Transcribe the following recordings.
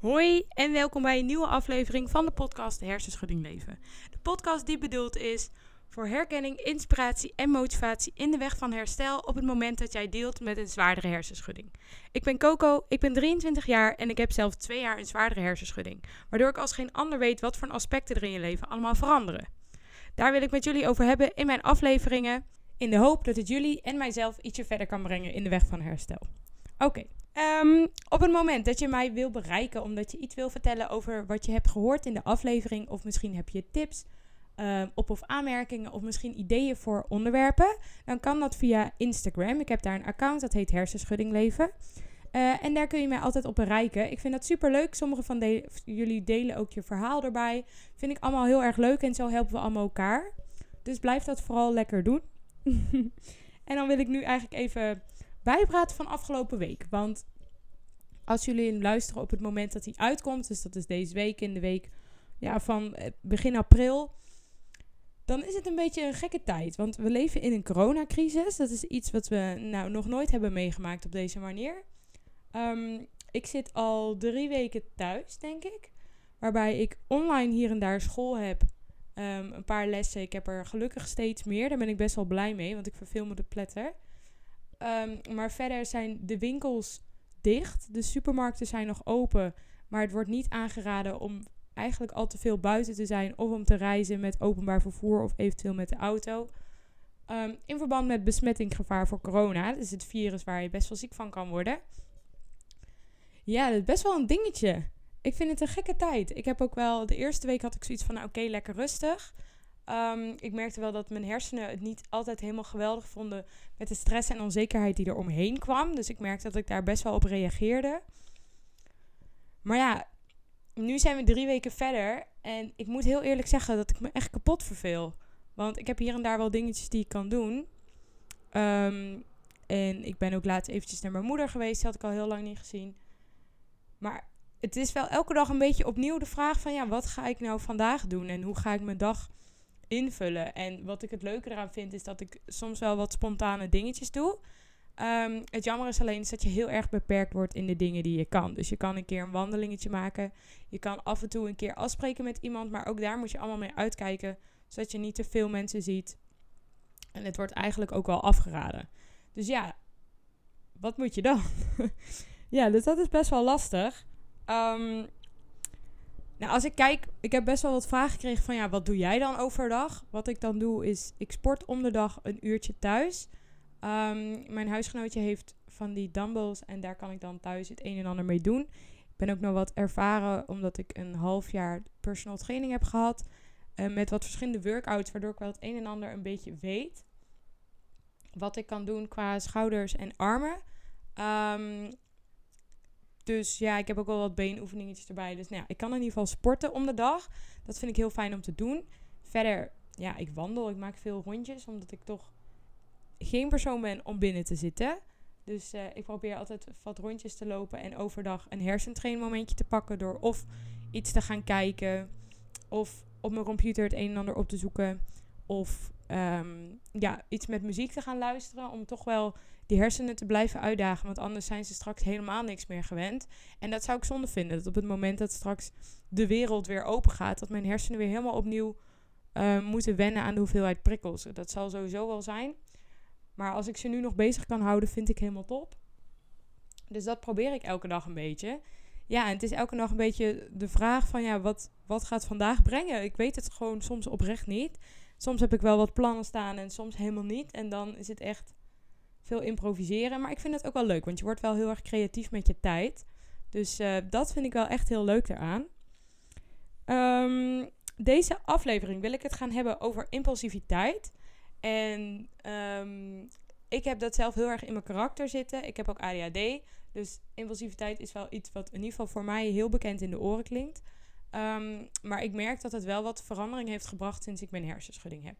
Hoi en welkom bij een nieuwe aflevering van de podcast Hersenschudding Leven. De podcast die bedoeld is voor herkenning, inspiratie en motivatie in de weg van herstel op het moment dat jij deelt met een zwaardere hersenschudding. Ik ben Coco, ik ben 23 jaar en ik heb zelf twee jaar een zwaardere hersenschudding, waardoor ik als geen ander weet wat voor aspecten er in je leven allemaal veranderen. Daar wil ik met jullie over hebben in mijn afleveringen, in de hoop dat het jullie en mijzelf ietsje verder kan brengen in de weg van herstel. Oké, ehm, op het moment dat je mij wil bereiken omdat je iets wil vertellen over wat je hebt gehoord in de aflevering, of misschien heb je tips um, op of aanmerkingen of misschien ideeën voor onderwerpen, dan kan dat via Instagram. Ik heb daar een account dat heet Hersenschudding Leven. Uh, en daar kun je mij altijd op bereiken. Ik vind dat super leuk. Sommige van jullie delen ook je verhaal erbij. Vind ik allemaal heel erg leuk en zo helpen we allemaal elkaar. Dus blijf dat vooral lekker doen. en dan wil ik nu eigenlijk even bijpraten van afgelopen week. Want als jullie hem luisteren op het moment dat hij uitkomt, dus dat is deze week in de week ja, van eh, begin april, dan is het een beetje een gekke tijd. Want we leven in een coronacrisis. Dat is iets wat we nou nog nooit hebben meegemaakt op deze manier. Um, ik zit al drie weken thuis, denk ik. Waarbij ik online hier en daar school heb. Um, een paar lessen. Ik heb er gelukkig steeds meer. Daar ben ik best wel blij mee, want ik verveel me de pletter. Um, maar verder zijn de winkels dicht. De supermarkten zijn nog open. Maar het wordt niet aangeraden om eigenlijk al te veel buiten te zijn. Of om te reizen met openbaar vervoer of eventueel met de auto. Um, in verband met besmettingsgevaar voor corona. Dat is het virus waar je best wel ziek van kan worden. Ja, dat is best wel een dingetje. Ik vind het een gekke tijd. Ik heb ook wel, de eerste week had ik zoiets van, nou, oké, lekker rustig. Um, ik merkte wel dat mijn hersenen het niet altijd helemaal geweldig vonden met de stress en onzekerheid die er omheen kwam. Dus ik merkte dat ik daar best wel op reageerde. Maar ja, nu zijn we drie weken verder. En ik moet heel eerlijk zeggen dat ik me echt kapot verveel. Want ik heb hier en daar wel dingetjes die ik kan doen. Um, en ik ben ook laatst eventjes naar mijn moeder geweest. Die had ik al heel lang niet gezien. Maar het is wel elke dag een beetje opnieuw de vraag van... Ja, wat ga ik nou vandaag doen? En hoe ga ik mijn dag invullen? En wat ik het leuke eraan vind is dat ik soms wel wat spontane dingetjes doe. Um, het jammer is alleen dat je heel erg beperkt wordt in de dingen die je kan. Dus je kan een keer een wandelingetje maken. Je kan af en toe een keer afspreken met iemand. Maar ook daar moet je allemaal mee uitkijken. Zodat je niet te veel mensen ziet. En het wordt eigenlijk ook wel afgeraden. Dus ja, wat moet je dan? ja, dus dat is best wel lastig. Um, nou, als ik kijk, ik heb best wel wat vragen gekregen van ja, wat doe jij dan overdag? Wat ik dan doe is, ik sport om de dag een uurtje thuis. Um, mijn huisgenootje heeft van die dumbbells en daar kan ik dan thuis het een en ander mee doen. Ik ben ook nog wat ervaren omdat ik een half jaar personal training heb gehad. Uh, met wat verschillende workouts, waardoor ik wel het een en ander een beetje weet. Wat ik kan doen qua schouders en armen. Um, dus ja, ik heb ook wel wat beenoefeningetjes erbij. Dus nou ik kan in ieder geval sporten om de dag. Dat vind ik heel fijn om te doen. Verder, ja, ik wandel. Ik maak veel rondjes, omdat ik toch geen persoon ben om binnen te zitten. Dus uh, ik probeer altijd wat rondjes te lopen en overdag een hersentrainmomentje te pakken door of iets te gaan kijken of op mijn computer het een en ander op te zoeken of um, ja, iets met muziek te gaan luisteren om toch wel die hersenen te blijven uitdagen. Want anders zijn ze straks helemaal niks meer gewend. En dat zou ik zonde vinden. Dat op het moment dat straks de wereld weer open gaat, dat mijn hersenen weer helemaal opnieuw uh, moeten wennen aan de hoeveelheid prikkels. Dat zal sowieso wel zijn. Maar als ik ze nu nog bezig kan houden, vind ik helemaal top. Dus dat probeer ik elke dag een beetje. Ja, en het is elke dag een beetje de vraag van ja, wat, wat gaat vandaag brengen? Ik weet het gewoon soms oprecht niet. Soms heb ik wel wat plannen staan en soms helemaal niet. En dan is het echt veel improviseren. Maar ik vind het ook wel leuk, want je wordt wel heel erg creatief met je tijd. Dus uh, dat vind ik wel echt heel leuk eraan. Um, deze aflevering wil ik het gaan hebben over impulsiviteit. En um, ik heb dat zelf heel erg in mijn karakter zitten. Ik heb ook ADHD. Dus impulsiviteit is wel iets wat in ieder geval voor mij heel bekend in de oren klinkt. Um, maar ik merk dat het wel wat verandering heeft gebracht sinds ik mijn hersenschudding heb.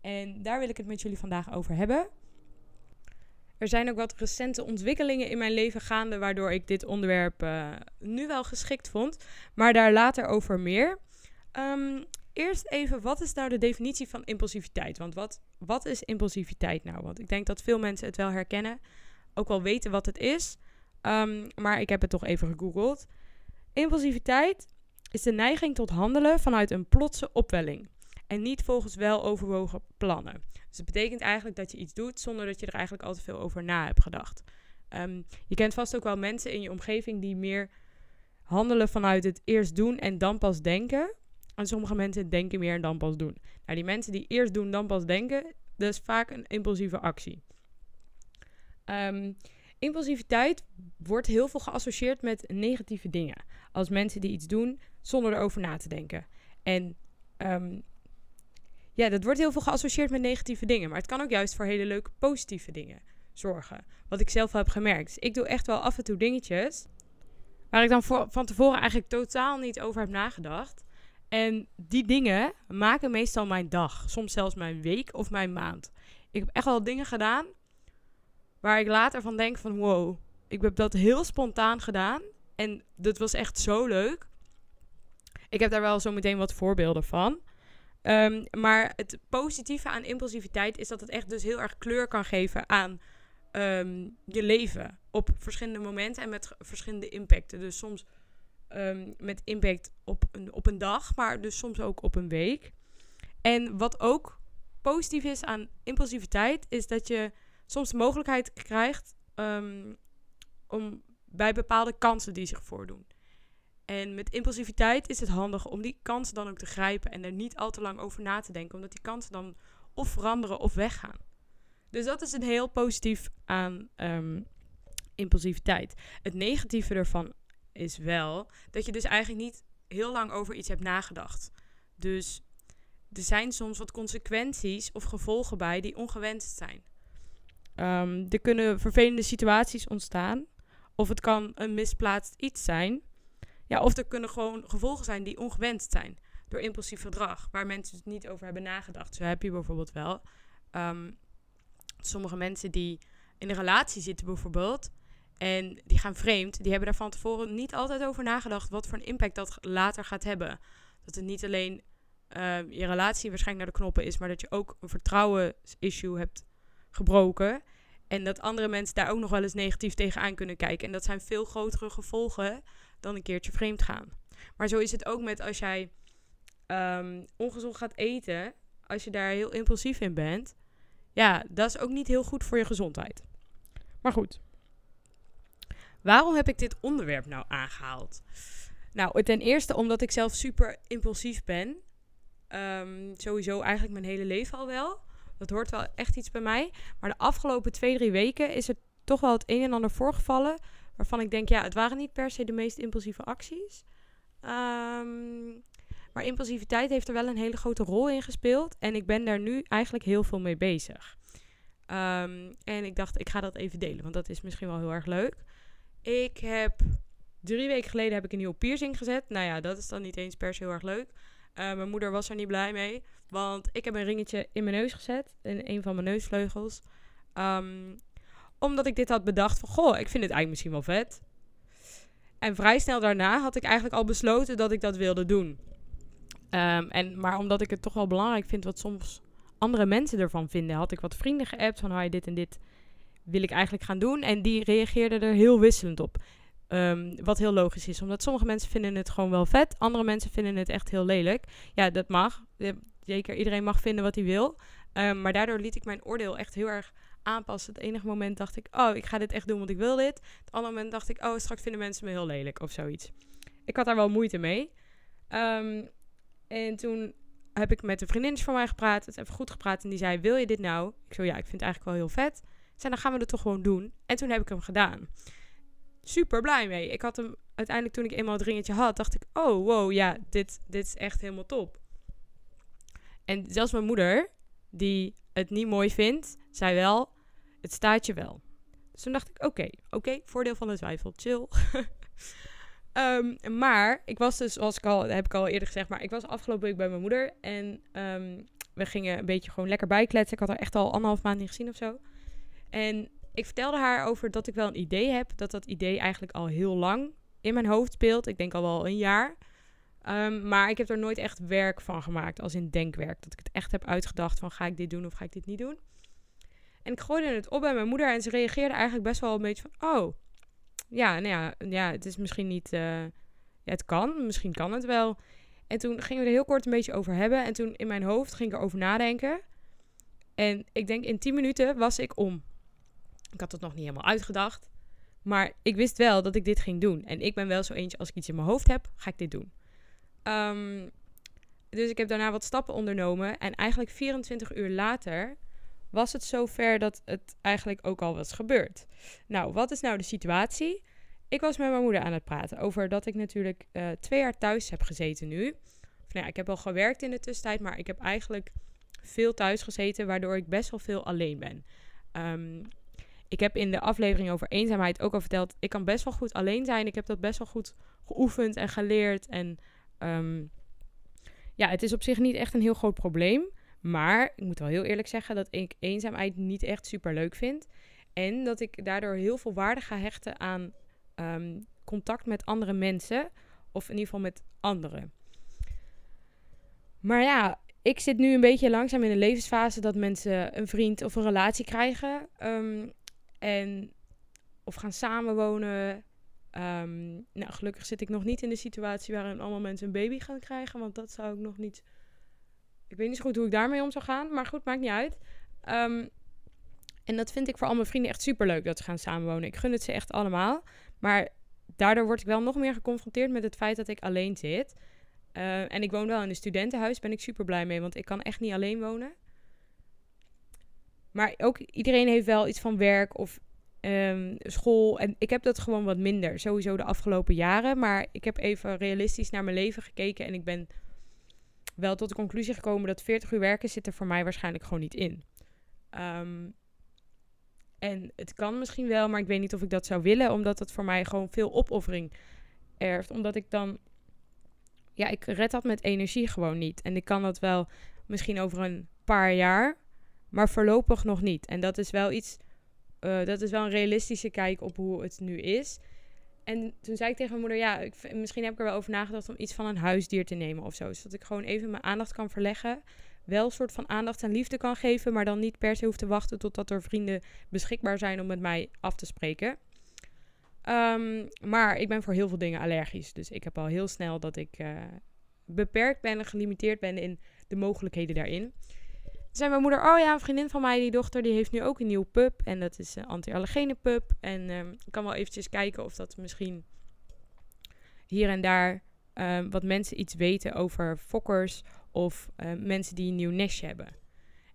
En daar wil ik het met jullie vandaag over hebben. Er zijn ook wat recente ontwikkelingen in mijn leven gaande, waardoor ik dit onderwerp uh, nu wel geschikt vond. Maar daar later over meer. Um, eerst even, wat is nou de definitie van impulsiviteit? Want wat, wat is impulsiviteit nou? Want ik denk dat veel mensen het wel herkennen, ook wel weten wat het is. Um, maar ik heb het toch even gegoogeld. Impulsiviteit is de neiging tot handelen vanuit een plotse opwelling en niet volgens wel overwogen plannen. Dus het betekent eigenlijk dat je iets doet zonder dat je er eigenlijk al te veel over na hebt gedacht. Ehm, je kent vast ook wel mensen in je omgeving die meer handelen vanuit het eerst doen en dan pas denken. En sommige mensen denken meer en dan pas doen. Nou, die mensen die eerst doen, dan pas denken, is vaak een impulsieve actie. Um, impulsiviteit wordt heel veel geassocieerd met negatieve dingen. Als mensen die iets doen zonder erover na te denken. En um, ja, dat wordt heel veel geassocieerd met negatieve dingen. Maar het kan ook juist voor hele leuke positieve dingen zorgen. Wat ik zelf heb gemerkt. Ik doe echt wel af en toe dingetjes waar ik dan van tevoren eigenlijk totaal niet over heb nagedacht. En die dingen maken meestal mijn dag. Soms zelfs mijn week of mijn maand. Ik heb echt wel dingen gedaan waar ik later van denk van wow, ik heb dat heel spontaan gedaan. En dat was echt zo leuk. Ik heb daar wel zo meteen wat voorbeelden van. Ehm, maar het positieve aan impulsiviteit is dat het echt dus heel erg kleur kan geven aan ehm, je leven. Op verschillende momenten en met verschillende impacten. Dus soms um, met impact op een, op een dag, maar dus soms ook op een week. En wat ook positief is aan impulsiviteit, is dat je soms de mogelijkheid krijgt om bij bepaalde kansen die zich voordoen. En met impulsiviteit is het handig om die kansen dan ook te grijpen en er niet al te lang over na te denken, omdat die kansen dan of veranderen of weggaan. Dus dat is een heel positief aan um, impulsiviteit. Het negatieve ervan is wel dat je dus eigenlijk niet heel lang over iets hebt nagedacht. Dus er zijn soms wat consequenties of gevolgen bij die ongewenst zijn. Um, er kunnen vervelende situaties ontstaan. Of het kan een misplaatst iets zijn. Ja, of er kunnen gewoon gevolgen zijn die ongewenst zijn door impulsief gedrag, waar mensen het niet over hebben nagedacht. Zo heb je bijvoorbeeld wel um, sommige mensen die in een relatie zitten bijvoorbeeld en die gaan vreemd, die hebben daar van tevoren niet altijd over nagedacht wat voor een impact dat later gaat hebben. Dat het niet alleen uh, je relatie waarschijnlijk naar de knoppen is, maar dat je ook een vertrouwensissue hebt gebroken. En dat andere mensen daar ook nog wel eens negatief tegenaan kunnen kijken. En dat zijn veel grotere gevolgen dan een keertje vreemd gaan. Maar zo is het ook met als jij um, ongezond gaat eten. Als je daar heel impulsief in bent. Ja, dat is ook niet heel goed voor je gezondheid. Maar goed. Waarom heb ik dit onderwerp nou aangehaald? Nou, ten eerste omdat ik zelf super impulsief ben. Um, sowieso eigenlijk mijn hele leven al wel. Dat hoort wel echt iets bij mij. Maar de afgelopen twee, drie weken is er toch wel het een en ander voorgevallen. Waarvan ik denk, ja, het waren niet per se de meest impulsieve acties. Um, maar impulsiviteit heeft er wel een hele grote rol in gespeeld. En ik ben daar nu eigenlijk heel veel mee bezig. Um, en ik dacht, ik ga dat even delen, want dat is misschien wel heel erg leuk. Ik heb drie weken geleden heb ik een nieuwe piercing gezet. Nou ja, dat is dan niet eens per se heel erg leuk. Uh, mijn moeder was er niet blij mee. Want ik heb een ringetje in mijn neus gezet. In een van mijn neusvleugels. Um, omdat ik dit had bedacht van, goh, ik vind het eigenlijk misschien wel vet. En vrij snel daarna had ik eigenlijk al besloten dat ik dat wilde doen. Um, en, maar omdat ik het toch wel belangrijk vind wat soms andere mensen ervan vinden, had ik wat vrienden geappt van, dit en dit wil ik eigenlijk gaan doen. En die reageerden er heel wisselend op. Um, wat heel logisch is, omdat sommige mensen vinden het gewoon wel vet, andere mensen vinden het echt heel lelijk. Ja, dat mag. Zeker, iedereen mag vinden wat hij wil. Um, maar daardoor liet ik mijn oordeel echt heel erg aanpassen. Het enige moment dacht ik, oh, ik ga dit echt doen, want ik wil dit. Het andere moment dacht ik, oh, straks vinden mensen me heel lelijk of zoiets. Ik had daar wel moeite mee. Um, en toen heb ik met een vriendin van mij gepraat. Het even goed gepraat. En die zei, wil je dit nou? Ik zo, ja, ik vind het eigenlijk wel heel vet. Zei, dan gaan we het toch gewoon doen. En toen heb ik hem gedaan. Super blij mee. Ik had hem uiteindelijk, toen ik eenmaal het ringetje had, dacht ik, oh, wow, ja, dit, dit is echt helemaal top. En zelfs mijn moeder, die het niet mooi vindt, zei wel, het staat je wel. Dus toen dacht ik, oké, oké, voordeel van de twijfel, chill. um, maar ik was dus, zoals ik al, heb ik al eerder gezegd, maar ik was afgelopen week bij mijn moeder. En um, we gingen een beetje gewoon lekker bijkletsen. Ik had haar echt al anderhalf maand niet gezien of zo. En ik vertelde haar over dat ik wel een idee heb. Dat dat idee eigenlijk al heel lang in mijn hoofd speelt. Ik denk al wel een jaar. Um, maar ik heb er nooit echt werk van gemaakt, als in denkwerk. Dat ik het echt heb uitgedacht van ga ik dit doen of ga ik dit niet doen. En ik gooide het op bij mijn moeder en ze reageerde eigenlijk best wel een beetje van... Oh, ja, nou ja, ja het is misschien niet... Ja, ja, het kan, misschien kan het wel. En toen gingen we er heel kort een beetje over hebben. En toen in mijn hoofd ging ik erover nadenken. En ik denk in 10 minuten was ik om. Ik had het nog niet helemaal uitgedacht. Maar ik wist wel dat ik dit ging doen. En ik ben wel zo eentje, als ik iets in mijn hoofd heb, ga ik dit doen. Ehm, dus ik heb daarna wat stappen ondernomen. En eigenlijk 24 uur later was het zover dat het eigenlijk ook al was gebeurd. Nou, wat is nou de situatie? Ik was met mijn moeder aan het praten over dat ik natuurlijk uh, twee jaar thuis heb gezeten nu. Of, nou ja, ik heb al gewerkt in de tussentijd, maar ik heb eigenlijk veel thuis gezeten, waardoor ik best wel veel alleen ben. Um, ik heb in de aflevering over eenzaamheid ook al verteld, ik kan best wel goed alleen zijn. Ik heb dat best wel goed geoefend en geleerd. En um, ja, het is op zich niet echt een heel groot probleem. Maar ik moet wel heel eerlijk zeggen dat ik eenzaamheid niet echt super leuk vind. En dat ik daardoor heel veel waarde ga hechten aan um, contact met andere mensen. Of in ieder geval met anderen. Maar ja, ik zit nu een beetje langzaam in een levensfase dat mensen een vriend of een relatie krijgen. Um, en, of gaan samenwonen. Um, nou, gelukkig zit ik nog niet in de situatie waarin allemaal mensen een baby gaan krijgen. Want dat zou ik nog niet. Ik weet niet zo goed hoe ik daarmee om zou gaan. Maar goed, maakt niet uit. Um, en dat vind ik voor al mijn vrienden echt super leuk dat ze gaan samenwonen. Ik gun het ze echt allemaal. Maar daardoor word ik wel nog meer geconfronteerd met het feit dat ik alleen zit. Uh, en ik woon wel in een studentenhuis. Ben ik super blij mee, want ik kan echt niet alleen wonen. Maar ook iedereen heeft wel iets van werk of um, school. En ik heb dat gewoon wat minder. Sowieso de afgelopen jaren. Maar ik heb even realistisch naar mijn leven gekeken. En ik ben wel tot de conclusie gekomen dat 40 uur werken zit er voor mij waarschijnlijk gewoon niet in. Um, en het kan misschien wel, maar ik weet niet of ik dat zou willen. Omdat het voor mij gewoon veel opoffering erft. Omdat ik dan. Ja, ik red dat met energie gewoon niet. En ik kan dat wel misschien over een paar jaar maar voorlopig nog niet. En dat is wel iets, uh, dat is wel een realistische kijk op hoe het nu is. En toen zei ik tegen mijn moeder, ja, ik, misschien heb ik er wel over nagedacht om iets van een huisdier te nemen of zo. Zodat ik gewoon even mijn aandacht kan verleggen. Wel een soort van aandacht en liefde kan geven, maar dan niet per se hoeft te wachten totdat er vrienden beschikbaar zijn om met mij af te spreken. Um, maar ik ben voor heel veel dingen allergisch. Dus ik heb al heel snel dat ik uh, beperkt ben en gelimiteerd ben in de mogelijkheden daarin zei mijn moeder, oh ja, een vriendin van mij, die dochter, die heeft nu ook een nieuw pup. En dat is een anti-allergene pup. En um, ik kan wel eventjes kijken of dat misschien hier en daar um, wat mensen iets weten over fokkers of um, mensen die een nieuw nestje hebben.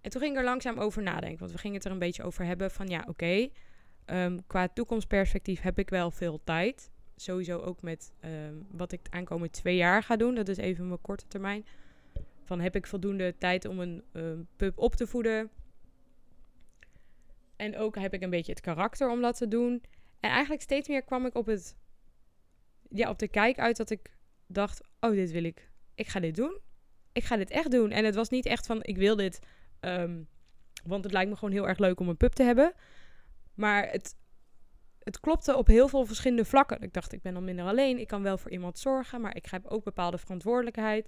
En toen ging ik er langzaam over nadenken, want we gingen het er een beetje over hebben van ja, oké, qua toekomstperspectief heb ik wel veel tijd. Sowieso ook met wat ik de aankomende twee jaar ga doen. Dat is even mijn korte termijn. Van heb ik voldoende tijd om een uh, pup op te voeden? En ook heb ik een beetje het karakter om dat te doen. En eigenlijk steeds meer kwam ik op het ja, op de kijk uit dat ik dacht: oh, dit wil ik. Ik ga dit doen. Ik ga dit echt doen. En het was niet echt van: ik wil dit. Um, want het lijkt me gewoon heel erg leuk om een pup te hebben. Maar het, het klopte op heel veel verschillende vlakken. Ik dacht: ik ben dan minder alleen. Ik kan wel voor iemand zorgen. Maar ik heb ook bepaalde verantwoordelijkheid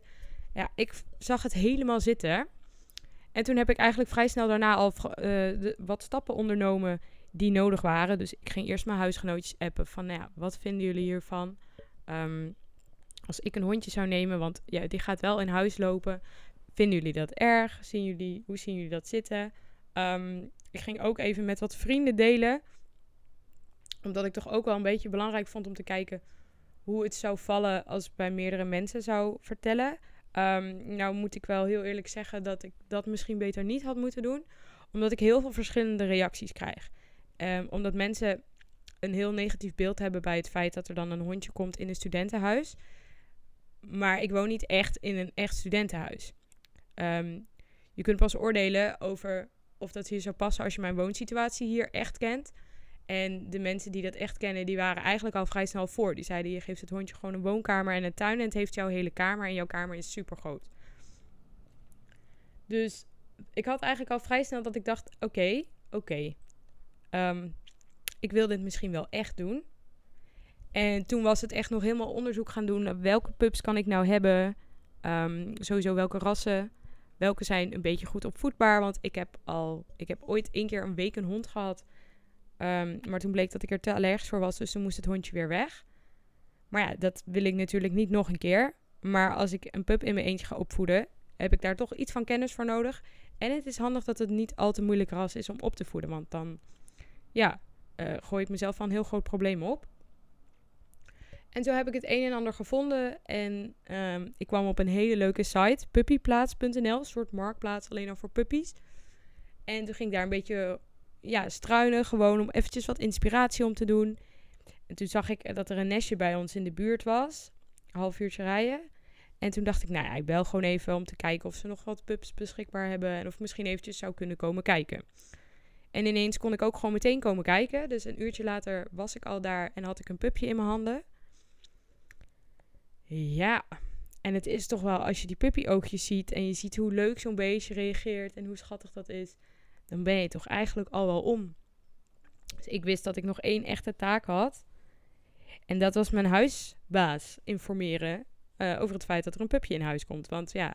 ja, ik zag het helemaal zitten. En toen heb ik eigenlijk vrij snel daarna al uh, wat stappen ondernomen die nodig waren. Dus ik ging eerst mijn huisgenootjes appen van, nou ja, wat vinden jullie hiervan? Um, als ik een hondje zou nemen, want ja, die gaat wel in huis lopen. Vinden jullie dat erg? Zien jullie, hoe zien jullie dat zitten? Um, ik ging ook even met wat vrienden delen. Omdat ik toch ook wel een beetje belangrijk vond om te kijken hoe het zou vallen als ik bij meerdere mensen zou vertellen. Um, nou moet ik wel heel eerlijk zeggen dat ik dat misschien beter niet had moeten doen. Omdat ik heel veel verschillende reacties krijg. Um, omdat mensen een heel negatief beeld hebben bij het feit dat er dan een hondje komt in een studentenhuis. Maar ik woon niet echt in een echt studentenhuis. Um, je kunt pas oordelen over of dat hier zou passen als je mijn woonsituatie hier echt kent. En de mensen die dat echt kennen, die waren eigenlijk al vrij snel voor. Die zeiden, je geeft het hondje gewoon een woonkamer en een tuin en het heeft jouw hele kamer en jouw kamer is super groot. Dus ik had eigenlijk al vrij snel dat ik dacht, oké, oké, um, ik wil dit misschien wel echt doen. En toen was het echt nog helemaal onderzoek gaan doen. Welke pups kan ik nou hebben? Um, sowieso welke rassen. Welke zijn een beetje goed opvoedbaar. Want ik heb al, ik heb ooit één keer een week een hond gehad. Um, maar toen bleek dat ik er te allergisch voor was, dus toen moest het hondje weer weg. Maar ja, dat wil ik natuurlijk niet nog een keer. Maar als ik een pup in mijn eentje ga opvoeden, heb ik daar toch iets van kennis voor nodig. En het is handig dat het niet al te moeilijk ras is om op te voeden. Want dan, ja, uh, gooi ik mezelf van een heel groot probleem op. En zo heb ik het een en ander gevonden. En um, ik kwam op een hele leuke site, puppyplaats.nl. Een soort marktplaats alleen al voor puppies. En toen ging ik daar een beetje ja, struinen, gewoon om eventjes wat inspiratie om te doen. En toen zag ik dat er een nestje bij ons in de buurt was. Een half uurtje rijden. En toen dacht ik, nou ja, ik bel gewoon even om te kijken of ze nog wat pups beschikbaar hebben. En of misschien eventjes zou kunnen komen kijken. En ineens kon ik ook gewoon meteen komen kijken. Dus een uurtje later was ik al daar en had ik een pupje in mijn handen. Ja, en het is toch wel, als je die puppyoogjes ziet en je ziet hoe leuk zo'n beestje reageert en hoe schattig dat is, dan ben je toch eigenlijk al wel om. Dus ik wist dat ik nog één echte taak had. En dat was mijn huisbaas informeren uh, over het feit dat er een pupje in huis komt. Want ja,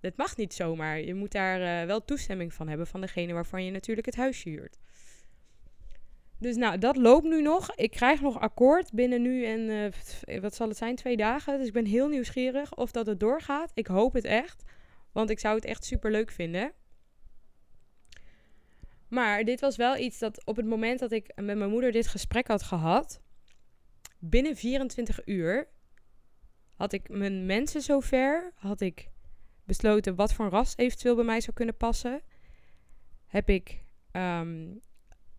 dat mag niet zomaar. Je moet daar uh, wel toestemming van hebben van degene waarvan je natuurlijk het huisje huurt. Dus nou, dat loopt nu nog. Ik krijg nog akkoord binnen nu en uh, wat zal het zijn, twee dagen. Dus ik ben heel nieuwsgierig of dat het doorgaat. Ik hoop het echt, want ik zou het echt super leuk vinden. Maar dit was wel iets dat op het moment dat ik met mijn moeder dit gesprek had gehad, binnen 24 uur had ik mijn mensen zover, had ik besloten wat voor ras eventueel bij mij zou kunnen passen. Heb ik um,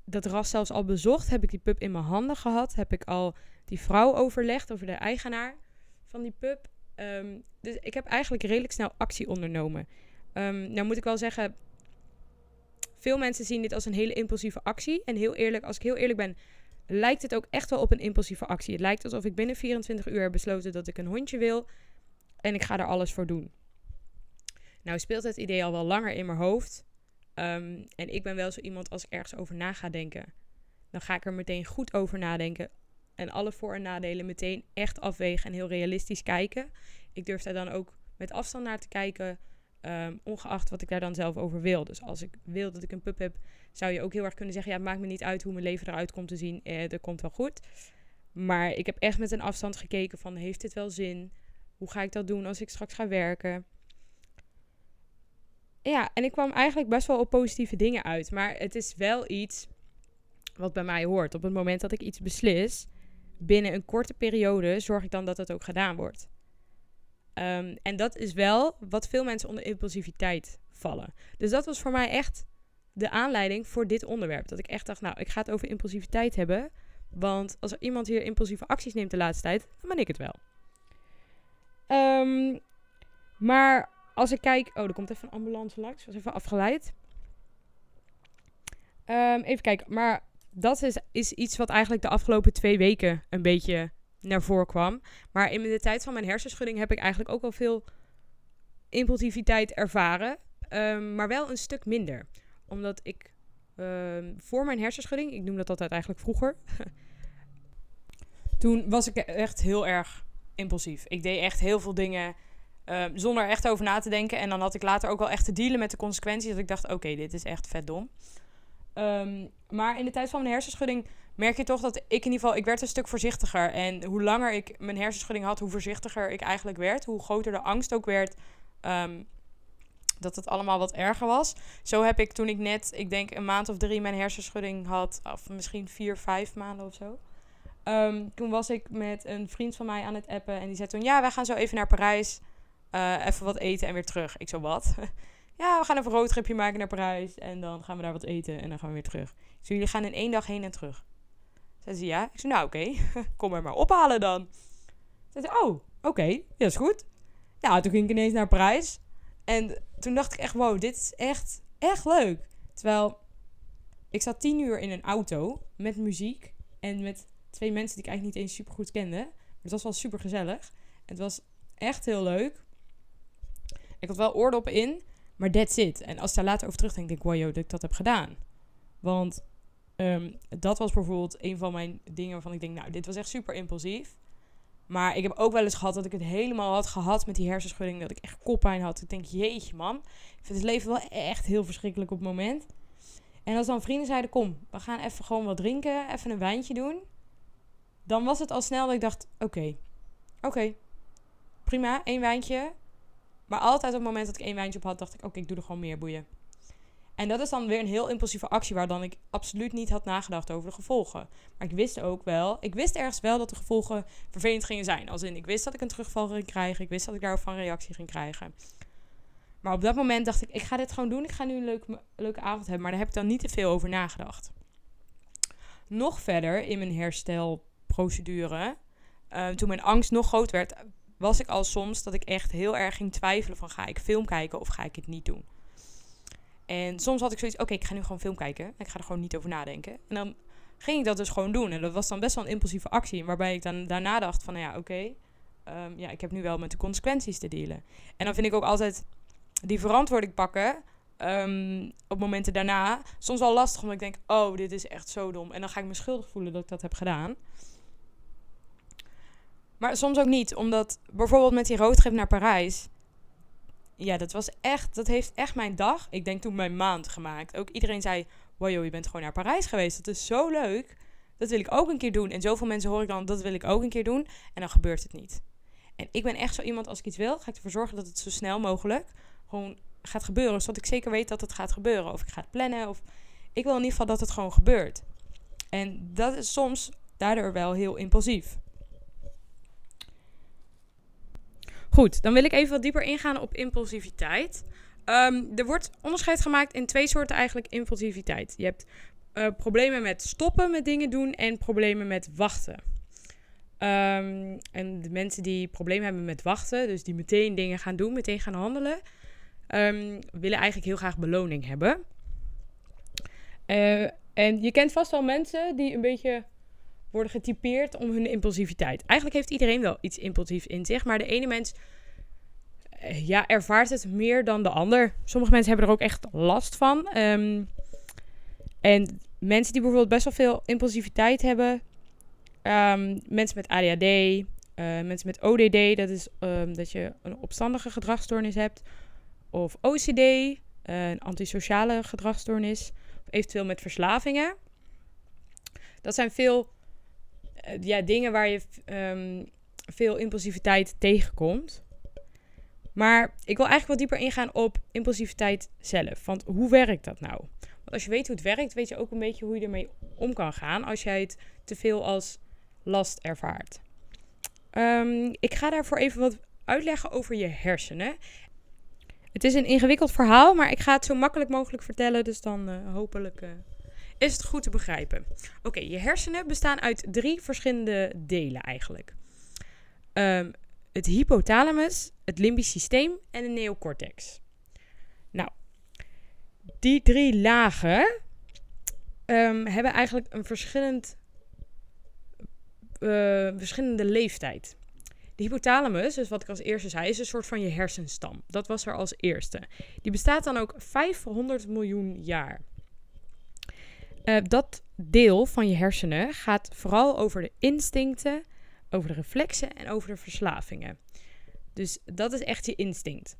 dat ras zelfs al bezocht, heb ik die pup in mijn handen gehad, heb ik al die vrouw overlegd over de eigenaar van die pup. Um, dus ik heb eigenlijk redelijk snel actie ondernomen. Um, nou moet ik wel zeggen, veel mensen zien dit als een hele impulsieve actie. En heel eerlijk, als ik heel eerlijk ben, lijkt het ook echt wel op een impulsieve actie. Het lijkt alsof ik binnen 24 uur heb besloten dat ik een hondje wil. En ik ga er alles voor doen. Nou speelt het idee al wel langer in mijn hoofd. Um, en ik ben wel zo iemand als ik ergens over na ga denken. Dan ga ik er meteen goed over nadenken. En alle voor- en nadelen meteen echt afwegen en heel realistisch kijken. Ik durf daar dan ook met afstand naar te kijken. Um, ongeacht wat ik daar dan zelf over wil. Dus als ik wil dat ik een pup heb, zou je ook heel erg kunnen zeggen: ja, het maakt me niet uit hoe mijn leven eruit komt te zien. Eh, dat komt wel goed. Maar ik heb echt met een afstand gekeken van: heeft dit wel zin? Hoe ga ik dat doen als ik straks ga werken? Ja, en ik kwam eigenlijk best wel op positieve dingen uit. Maar het is wel iets wat bij mij hoort. Op het moment dat ik iets beslis, binnen een korte periode zorg ik dan dat het ook gedaan wordt. Um, en dat is wel wat veel mensen onder impulsiviteit vallen. Dus dat was voor mij echt de aanleiding voor dit onderwerp. Dat ik echt dacht, nou, ik ga het over impulsiviteit hebben. Want als er iemand hier impulsieve acties neemt de laatste tijd, dan ben ik het wel. Um, maar als ik kijk... Oh, er komt even een ambulance langs. Ik was even afgeleid. Um, even kijken. Maar dat is, is iets wat eigenlijk de afgelopen twee weken een beetje naar voren kwam. Maar in de tijd van mijn hersenschudding heb ik eigenlijk ook al veel impulsiviteit ervaren. Um, maar wel een stuk minder. Omdat ik um, voor mijn hersenschudding, ik noem dat altijd eigenlijk vroeger. toen was ik echt heel erg impulsief. Ik deed echt heel veel dingen um, zonder echt over na te denken. En dan had ik later ook wel echt te dealen met de consequenties. Dat ik dacht, oké, dit is echt vet dom. Maar in de tijd van mijn hersenschudding merk je toch dat ik in ieder geval, ik werd een stuk voorzichtiger. En hoe langer ik mijn hersenschudding had, hoe voorzichtiger ik eigenlijk werd. Hoe groter de angst ook werd. Um, dat het allemaal wat erger was. Zo heb ik toen ik net, ik denk een maand of drie mijn hersenschudding had. Of misschien vier, vijf maanden of zo. Um, toen was ik met een vriend van mij aan het appen. En die zei toen, ja, wij gaan zo even naar Parijs. Uh, even wat eten en weer terug. Ik zo, wat? ja, we gaan even een roadtripje maken naar Parijs. En dan gaan we daar wat eten en dan gaan we weer terug. Ik jullie gaan in één dag heen en terug. Zei ze, ja. Ik zei, nou oké, kom er maar ophalen dan. Zei ze, oh, oké, okay. dat is goed. Nou, toen ging ik ineens naar Parijs. En toen dacht ik echt, wow, dit is echt, echt leuk. Terwijl, ik zat tien uur in een auto met muziek. En met twee mensen die ik eigenlijk niet eens super goed kende. Maar het was wel super gezellig. Het was echt heel leuk. Ik had wel oordoppen in, maar that's it. En als ik daar later over terugdenk, denk ik, wow, dat ik dat heb gedaan. Want um, dat was bijvoorbeeld een van mijn dingen waarvan ik denk, nou, dit was echt super impulsief. Maar ik heb ook wel eens gehad dat ik het helemaal had gehad met die hersenschudding. Dat ik echt koppijn had. Ik denk, jeetje man. Ik vind het leven wel echt heel verschrikkelijk op het moment. En als dan vrienden zeiden, kom, we gaan even gewoon wat drinken. Even een wijntje doen. dan was het al snel dat ik dacht: oké, oké, prima, één wijntje. Maar altijd op het moment dat ik één wijntje op had, dacht ik: oké, ik doe er gewoon meer boeien. En dat is dan weer een heel impulsieve actie waar dan ik absoluut niet had nagedacht over de gevolgen. Maar ik wist ook wel, ik wist ergens wel dat de gevolgen vervelend gingen zijn. Als in, ik wist dat ik een terugval ging krijgen, ik wist dat ik daarop van reactie ging krijgen. Maar op dat moment dacht ik, ik ga dit gewoon doen. Ik ga nu een leuke, leuke avond hebben. Maar daar heb ik dan niet te veel over nagedacht. Nog verder in mijn herstelprocedure, uh, toen mijn angst nog groot werd, was ik al soms dat ik echt heel erg ging twijfelen van ga ik film kijken of ga ik het niet doen. En soms had ik zoiets, oké, ik ga nu gewoon film kijken. Ik ga er gewoon niet over nadenken. En dan ging ik dat dus gewoon doen. En dat was dan best wel een impulsieve actie. Waarbij ik dan daarna dacht van, nou ja, oké. Ehm, ja, ik heb nu wel met de consequenties te dealen. En dan vind ik ook altijd die verantwoording pakken. Um, op momenten daarna soms wel lastig, omdat ik denk: oh, dit is echt zo dom. En dan ga ik me schuldig voelen dat ik dat heb gedaan. Maar soms ook niet, omdat bijvoorbeeld met die roadtrip naar Parijs. Ja, dat was echt, dat heeft echt mijn dag, ik denk toen mijn maand gemaakt. Ook iedereen zei: wow, joh, je bent gewoon naar Parijs geweest. Dat is zo leuk. Dat wil ik ook een keer doen. En zoveel mensen hoor ik dan: dat wil ik ook een keer doen. En dan gebeurt het niet. En ik ben echt zo iemand, als ik iets wil, ga ik ervoor zorgen dat het zo snel mogelijk gewoon gaat gebeuren. Zodat ik zeker weet dat het gaat gebeuren. Of ik ga het plannen. Of ik wil in ieder geval dat het gewoon gebeurt. En dat is soms daardoor wel heel impulsief. Goed, dan wil ik even wat dieper ingaan op impulsiviteit. Um, er wordt onderscheid gemaakt in twee soorten eigenlijk impulsiviteit. Je hebt uh, problemen met stoppen met dingen doen en problemen met wachten. Um, en de mensen die problemen hebben met wachten, dus die meteen dingen gaan doen, meteen gaan handelen, um, willen eigenlijk heel graag beloning hebben. Uh, en je kent vast wel mensen die een beetje worden getypeerd om hun impulsiviteit. Eigenlijk heeft iedereen wel iets impulsiefs in zich, maar de ene mens uh, ja, ervaart het meer dan de ander. Sommige mensen hebben er ook echt last van. Um, en mensen die bijvoorbeeld best wel veel impulsiviteit hebben, um, mensen met ADHD, uh, mensen met ODD, dat is um, dat je een opstandige gedragsstoornis hebt, of OCD, eh, een antisociale gedragsstoornis, of eventueel met verslavingen. Dat zijn veel ja, dingen waar je um, veel impulsiviteit tegenkomt. Maar ik wil eigenlijk wat dieper ingaan op impulsiviteit zelf. Want hoe werkt dat nou? Want als je weet hoe het werkt, weet je ook een beetje hoe je ermee om kan gaan als jij het te veel als last ervaart. Um, ik ga daarvoor even wat uitleggen over je hersenen het is een ingewikkeld verhaal, maar ik ga het zo makkelijk mogelijk vertellen. Dus dan uh, hopelijk uh, is het goed te begrijpen. Oké, je hersenen bestaan uit drie verschillende delen eigenlijk. Um, het hypothalamus, het limbisch systeem en de neocortex. Nou, die drie lagen um, hebben eigenlijk een verschillend, uh, verschillende leeftijd. De hypothalamus, dus wat ik als eerste zei, is een soort van je hersenstam. Dat was er als eerste. Die bestaat dan ook 500 miljoen jaar. Uh, dat deel van je hersenen gaat vooral over de instincten, over de reflexen en over de verslavingen. Dus dat is echt je instinct.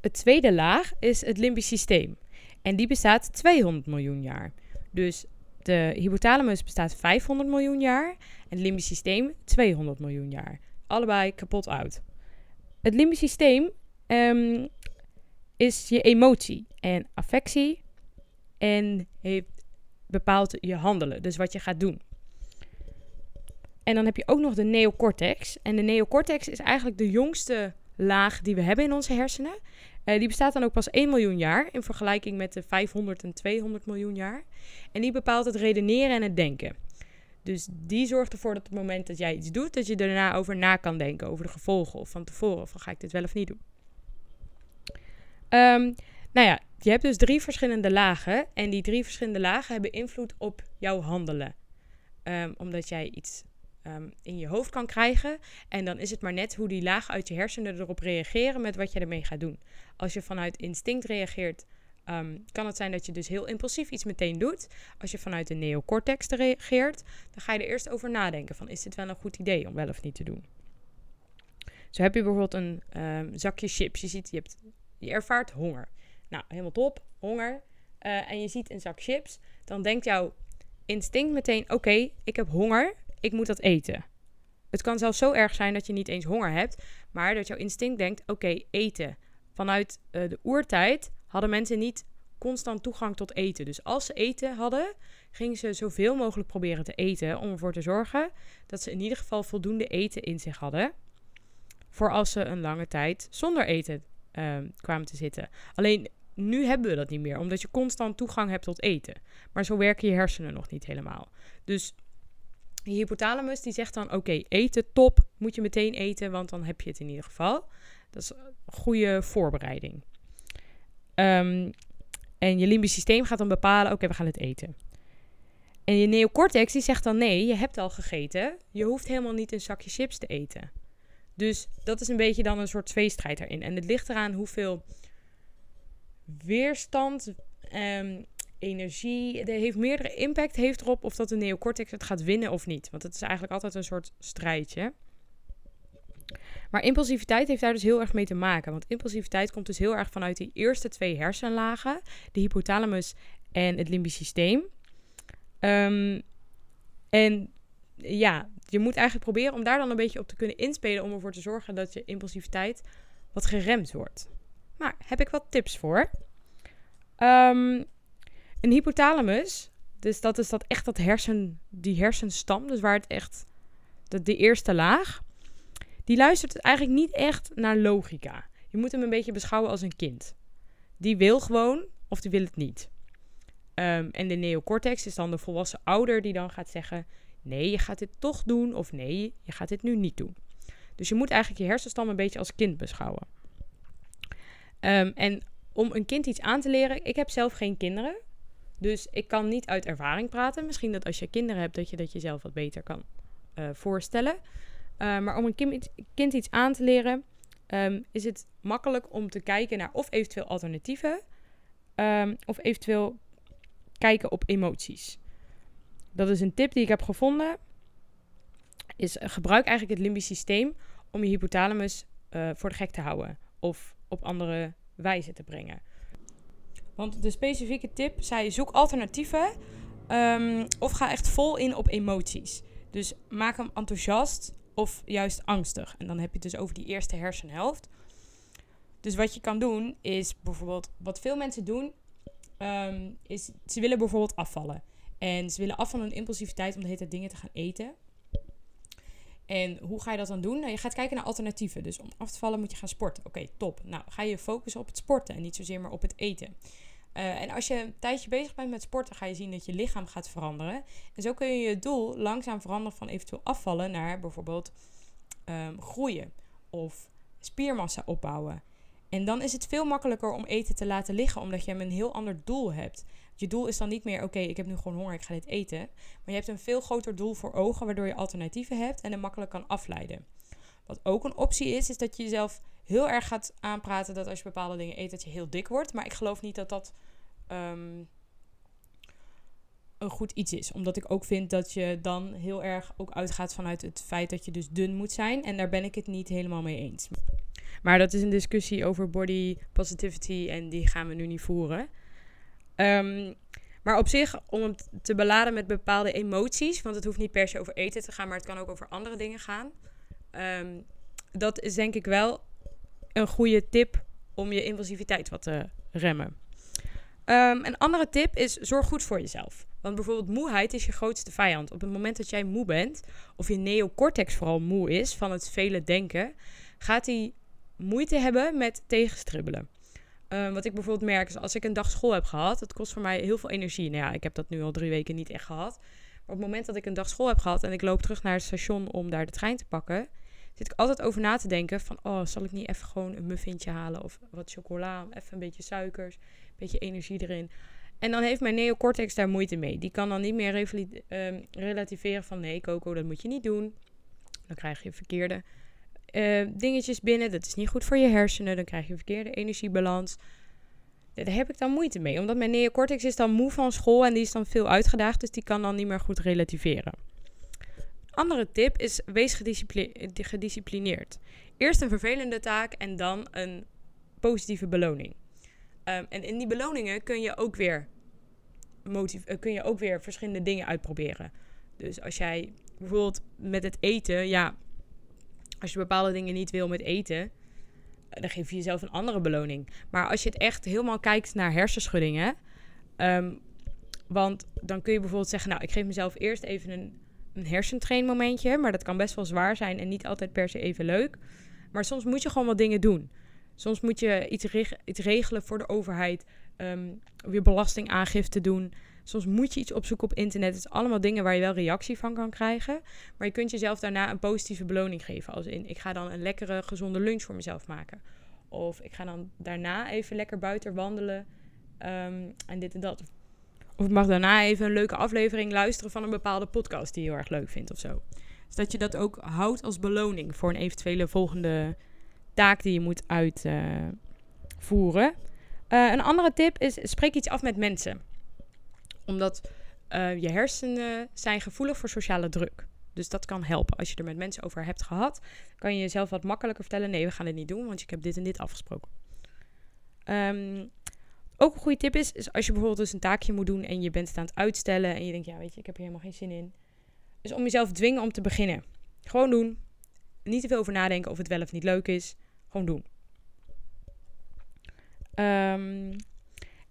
Het tweede laag is het limbisch systeem. En die bestaat 200 miljoen jaar. Dus de hypothalamus bestaat 500 miljoen jaar en het limbisch systeem 200 miljoen jaar. Allebei kapot uit. Het limbisch systeem um, is je emotie en affectie en heeft, bepaalt je handelen, dus wat je gaat doen. En dan heb je ook nog de neocortex. En de neocortex is eigenlijk de jongste laag die we hebben in onze hersenen. Uh, die bestaat dan ook pas 1 miljoen jaar in vergelijking met de 500 en 200 miljoen jaar. En die bepaalt het redeneren en het denken. Dus die zorgt ervoor dat op het moment dat jij iets doet, dat je daarna over na kan denken, over de gevolgen of van tevoren, van ga ik dit wel of niet doen. Um, nou ja, je hebt dus drie verschillende lagen en die drie verschillende lagen hebben invloed op jouw handelen. Um, omdat jij iets um, in je hoofd kan krijgen. En dan is het maar net hoe die lagen uit je hersenen erop reageren met wat je ermee gaat doen. Als je vanuit instinct reageert, um, kan het zijn dat je dus heel impulsief iets meteen doet. Als je vanuit de neocortex reageert, dan ga je er eerst over nadenken van is dit wel een goed idee om wel of niet te doen. Zo heb je bijvoorbeeld een zakje chips. Je ziet, je, hebt, je ervaart honger. Nou, helemaal top, honger. Uh, en je ziet een zak chips. Dan denkt jouw instinct meteen, oké, ik heb honger ik moet dat eten. Het kan zelfs zo erg zijn dat je niet eens honger hebt, maar dat jouw instinct denkt: oké, eten. Vanuit uh, de oertijd hadden mensen niet constant toegang tot eten. Dus als ze eten hadden, gingen ze zoveel mogelijk proberen te eten om ervoor te zorgen dat ze in ieder geval voldoende eten in zich hadden. Voor als ze een lange tijd zonder eten uh, kwamen te zitten. Alleen nu hebben we dat niet meer, omdat je constant toegang hebt tot eten. Maar zo werken je hersenen nog niet helemaal. Dus je hypothalamus die zegt dan: oké, eten top, moet je meteen eten, want dan heb je het in ieder geval. Dat is een goede voorbereiding. Um, en je limbisch systeem gaat dan bepalen: oké, we gaan het eten. En je neocortex die zegt dan: nee, je hebt al gegeten. Je hoeft helemaal niet een zakje chips te eten. Dus dat is een beetje dan een soort tweestrijd daarin. En het ligt eraan hoeveel weerstand, um, energie. Het heeft meerdere impact heeft erop of dat de neocortex het gaat winnen of niet. Want het is eigenlijk altijd een soort strijdje. Maar impulsiviteit heeft daar dus heel erg mee te maken. Want impulsiviteit komt dus heel erg vanuit die eerste twee hersenlagen, de hypothalamus en het limbisch systeem. Um, en ja, je moet eigenlijk proberen om daar dan een beetje op te kunnen inspelen om ervoor te zorgen dat je impulsiviteit wat geremd wordt. Maar heb ik wat tips voor. Um, een hypothalamus, dus dat is dat echt dat hersen, die hersenstam, dus waar het echt, de, de eerste laag, die luistert eigenlijk niet echt naar logica. Je moet hem een beetje beschouwen als een kind. Die wil gewoon of die wil het niet. Um, en de neocortex is dan de volwassen ouder die dan gaat zeggen: nee, je gaat dit toch doen of nee, je gaat dit nu niet doen. Dus je moet eigenlijk je hersenstam een beetje als kind beschouwen. Um, en om een kind iets aan te leren, ik heb zelf geen kinderen. Dus ik kan niet uit ervaring praten. Misschien dat als je kinderen hebt, dat je dat jezelf wat beter kan uh, voorstellen. Uh, maar om een kind, iets aan te leren, um, is het makkelijk om te kijken naar of eventueel alternatieven. Of eventueel kijken op emoties. Dat is een tip die ik heb gevonden. Is gebruik eigenlijk het limbisch systeem om je hypothalamus voor de gek te houden. Of op andere wijze te brengen. Want de specifieke tip zei: zoek alternatieven. Um, of ga echt vol in op emoties. Dus maak hem enthousiast of juist angstig. En dan heb je het dus over die eerste hersenhelft. Dus wat je kan doen is bijvoorbeeld, wat veel mensen doen, um, is ze willen bijvoorbeeld afvallen. En ze willen af van hun impulsiviteit om de hele dingen te gaan eten. En hoe ga je dat dan doen? Nou, je gaat kijken naar alternatieven. Dus om af te vallen moet je gaan sporten. Oké, top. Nou, ga je focussen op het sporten en niet zozeer maar op het eten. Uh, en als je een tijdje bezig bent met sporten, ga je zien dat je lichaam gaat veranderen. En zo kun je je doel langzaam veranderen van eventueel afvallen naar bijvoorbeeld um, groeien of spiermassa opbouwen. En dan is het veel makkelijker om eten te laten liggen, omdat je een heel ander doel hebt. Je doel is dan niet meer, oké, ik heb nu gewoon honger, ik ga dit eten. Maar je hebt een veel groter doel voor ogen, waardoor je alternatieven hebt en hem makkelijk kan afleiden. Wat ook een optie is, is dat je jezelf heel erg gaat aanpraten dat als je bepaalde dingen eet, dat je heel dik wordt. Maar ik geloof niet dat dat um, een goed iets is. Omdat ik ook vind dat je dan heel erg ook uitgaat vanuit het feit dat je dus dun moet zijn. En daar ben ik het niet helemaal mee eens. Maar dat is een discussie over body positivity en die gaan we nu niet voeren. Um, maar op zich, om hem te beladen met bepaalde emoties, want het hoeft niet per se over eten te gaan, maar het kan ook over andere dingen gaan. Um, dat is denk ik wel een goede tip om je impulsiviteit wat te remmen. Um, een andere tip is: zorg goed voor jezelf. Want bijvoorbeeld moeheid is je grootste vijand. Op het moment dat jij moe bent, of je neocortex vooral moe is van het vele denken, gaat hij moeite hebben met tegenstribbelen. Um, wat ik bijvoorbeeld merk is als ik een dag school heb gehad, het kost voor mij heel veel energie. Nou ja, ik heb dat nu al drie weken niet echt gehad. Maar op het moment dat ik een dag school heb gehad en ik loop terug naar het station om daar de trein te pakken, zit ik altijd over na te denken van, oh, zal ik niet even gewoon een muffintje halen of wat chocola, even een beetje suikers, een beetje energie erin. En dan heeft mijn neocortex daar moeite mee. Die kan dan niet meer um, relativeren van, nee Coco, dat moet je niet doen. Dan krijg je verkeerde uh, dingetjes binnen. Dat is niet goed voor je hersenen. Dan krijg je verkeerde energiebalans. Daar heb ik dan moeite mee. Omdat mijn neocortex is dan moe van school en die is dan veel uitgedaagd. Dus die kan dan niet meer goed relativeren. Andere tip is wees gedisciplineerd. Eerst een vervelende taak en dan een positieve beloning. Um, en in die beloningen kun je ook weer, motiv- uh, kun je ook weer verschillende dingen uitproberen. Dus als jij bijvoorbeeld met het eten, ja, als je bepaalde dingen niet wil met eten, dan geef je jezelf een andere beloning. Maar als je het echt helemaal kijkt naar hersenschuddingen, ehm, want dan kun je bijvoorbeeld zeggen, nou, ik geef mezelf eerst even een, een hersentrainmomentje, maar dat kan best wel zwaar zijn en niet altijd per se even leuk. Maar soms moet je gewoon wat dingen doen. Soms moet je iets, iets regelen voor de overheid, um, weer belastingaangifte doen. Soms moet je iets opzoeken op internet. Het is allemaal dingen waar je wel reactie van kan krijgen. Maar je kunt jezelf daarna een positieve beloning geven. Als in, ik ga dan een lekkere, gezonde lunch voor mezelf maken. Of ik ga dan daarna even lekker buiten wandelen. Um, en dit en dat. Of ik mag daarna even een leuke aflevering luisteren van een bepaalde podcast die je heel erg leuk vindt of zo. Dus dat je dat ook houdt als beloning voor een eventuele volgende taak die je moet uitvoeren. Uh, een andere tip is: spreek iets af met mensen. Omdat uh, je hersenen zijn gevoelig voor sociale druk. Dus dat kan helpen. Als je er met mensen over hebt gehad, kan je jezelf wat makkelijker vertellen: nee, we gaan het niet doen, want ik heb dit en dit afgesproken. Um, ook een goede tip is, is als je bijvoorbeeld dus een taakje moet doen en je bent het aan het uitstellen en je denkt, ja, weet je, ik heb hier helemaal geen zin in. Dus om jezelf dwingen om te beginnen. Gewoon doen. Niet te veel over nadenken of het wel of niet leuk is. Gewoon doen. Um,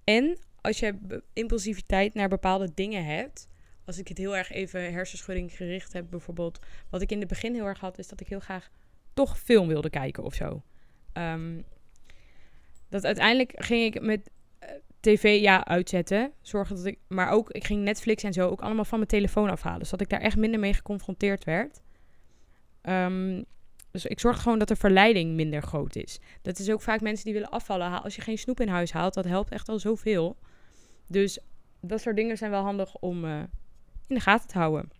en als je impulsiviteit naar bepaalde dingen hebt. Als ik het heel erg even hersenschudding gericht heb, bijvoorbeeld. Wat ik in het begin heel erg had, is dat ik heel graag toch film wilde kijken of zo. Um, dat uiteindelijk ging ik met tv ja uitzetten. Zorgen dat ik, maar ook ik ging Netflix en zo ook allemaal van mijn telefoon afhalen. Zodat ik daar echt minder mee geconfronteerd werd. Um, dus ik zorg gewoon dat de verleiding minder groot is. Dat is ook vaak mensen die willen afvallen. Als je geen snoep in huis haalt, dat helpt echt al zoveel. Dus dat soort dingen zijn wel handig om uh, in de gaten te houden.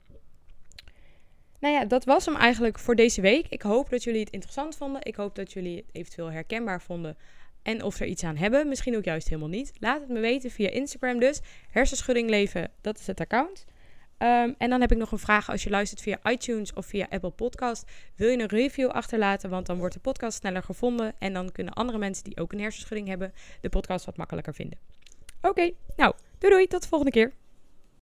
Nou ja, dat was hem eigenlijk voor deze week. Ik hoop dat jullie het interessant vonden. Ik hoop dat jullie het eventueel herkenbaar vonden en of er iets aan hebben. Misschien ook juist helemaal niet. Laat het me weten via Instagram dus. Hersenschudding leven, dat is het account. Um, en dan heb ik nog een vraag als je luistert via iTunes of via Apple Podcast. Wil je een review achterlaten? Want dan wordt de podcast sneller gevonden. En dan kunnen andere mensen die ook een hersenschudding hebben de podcast wat makkelijker vinden. Oké, nou, doei doei, tot de volgende keer.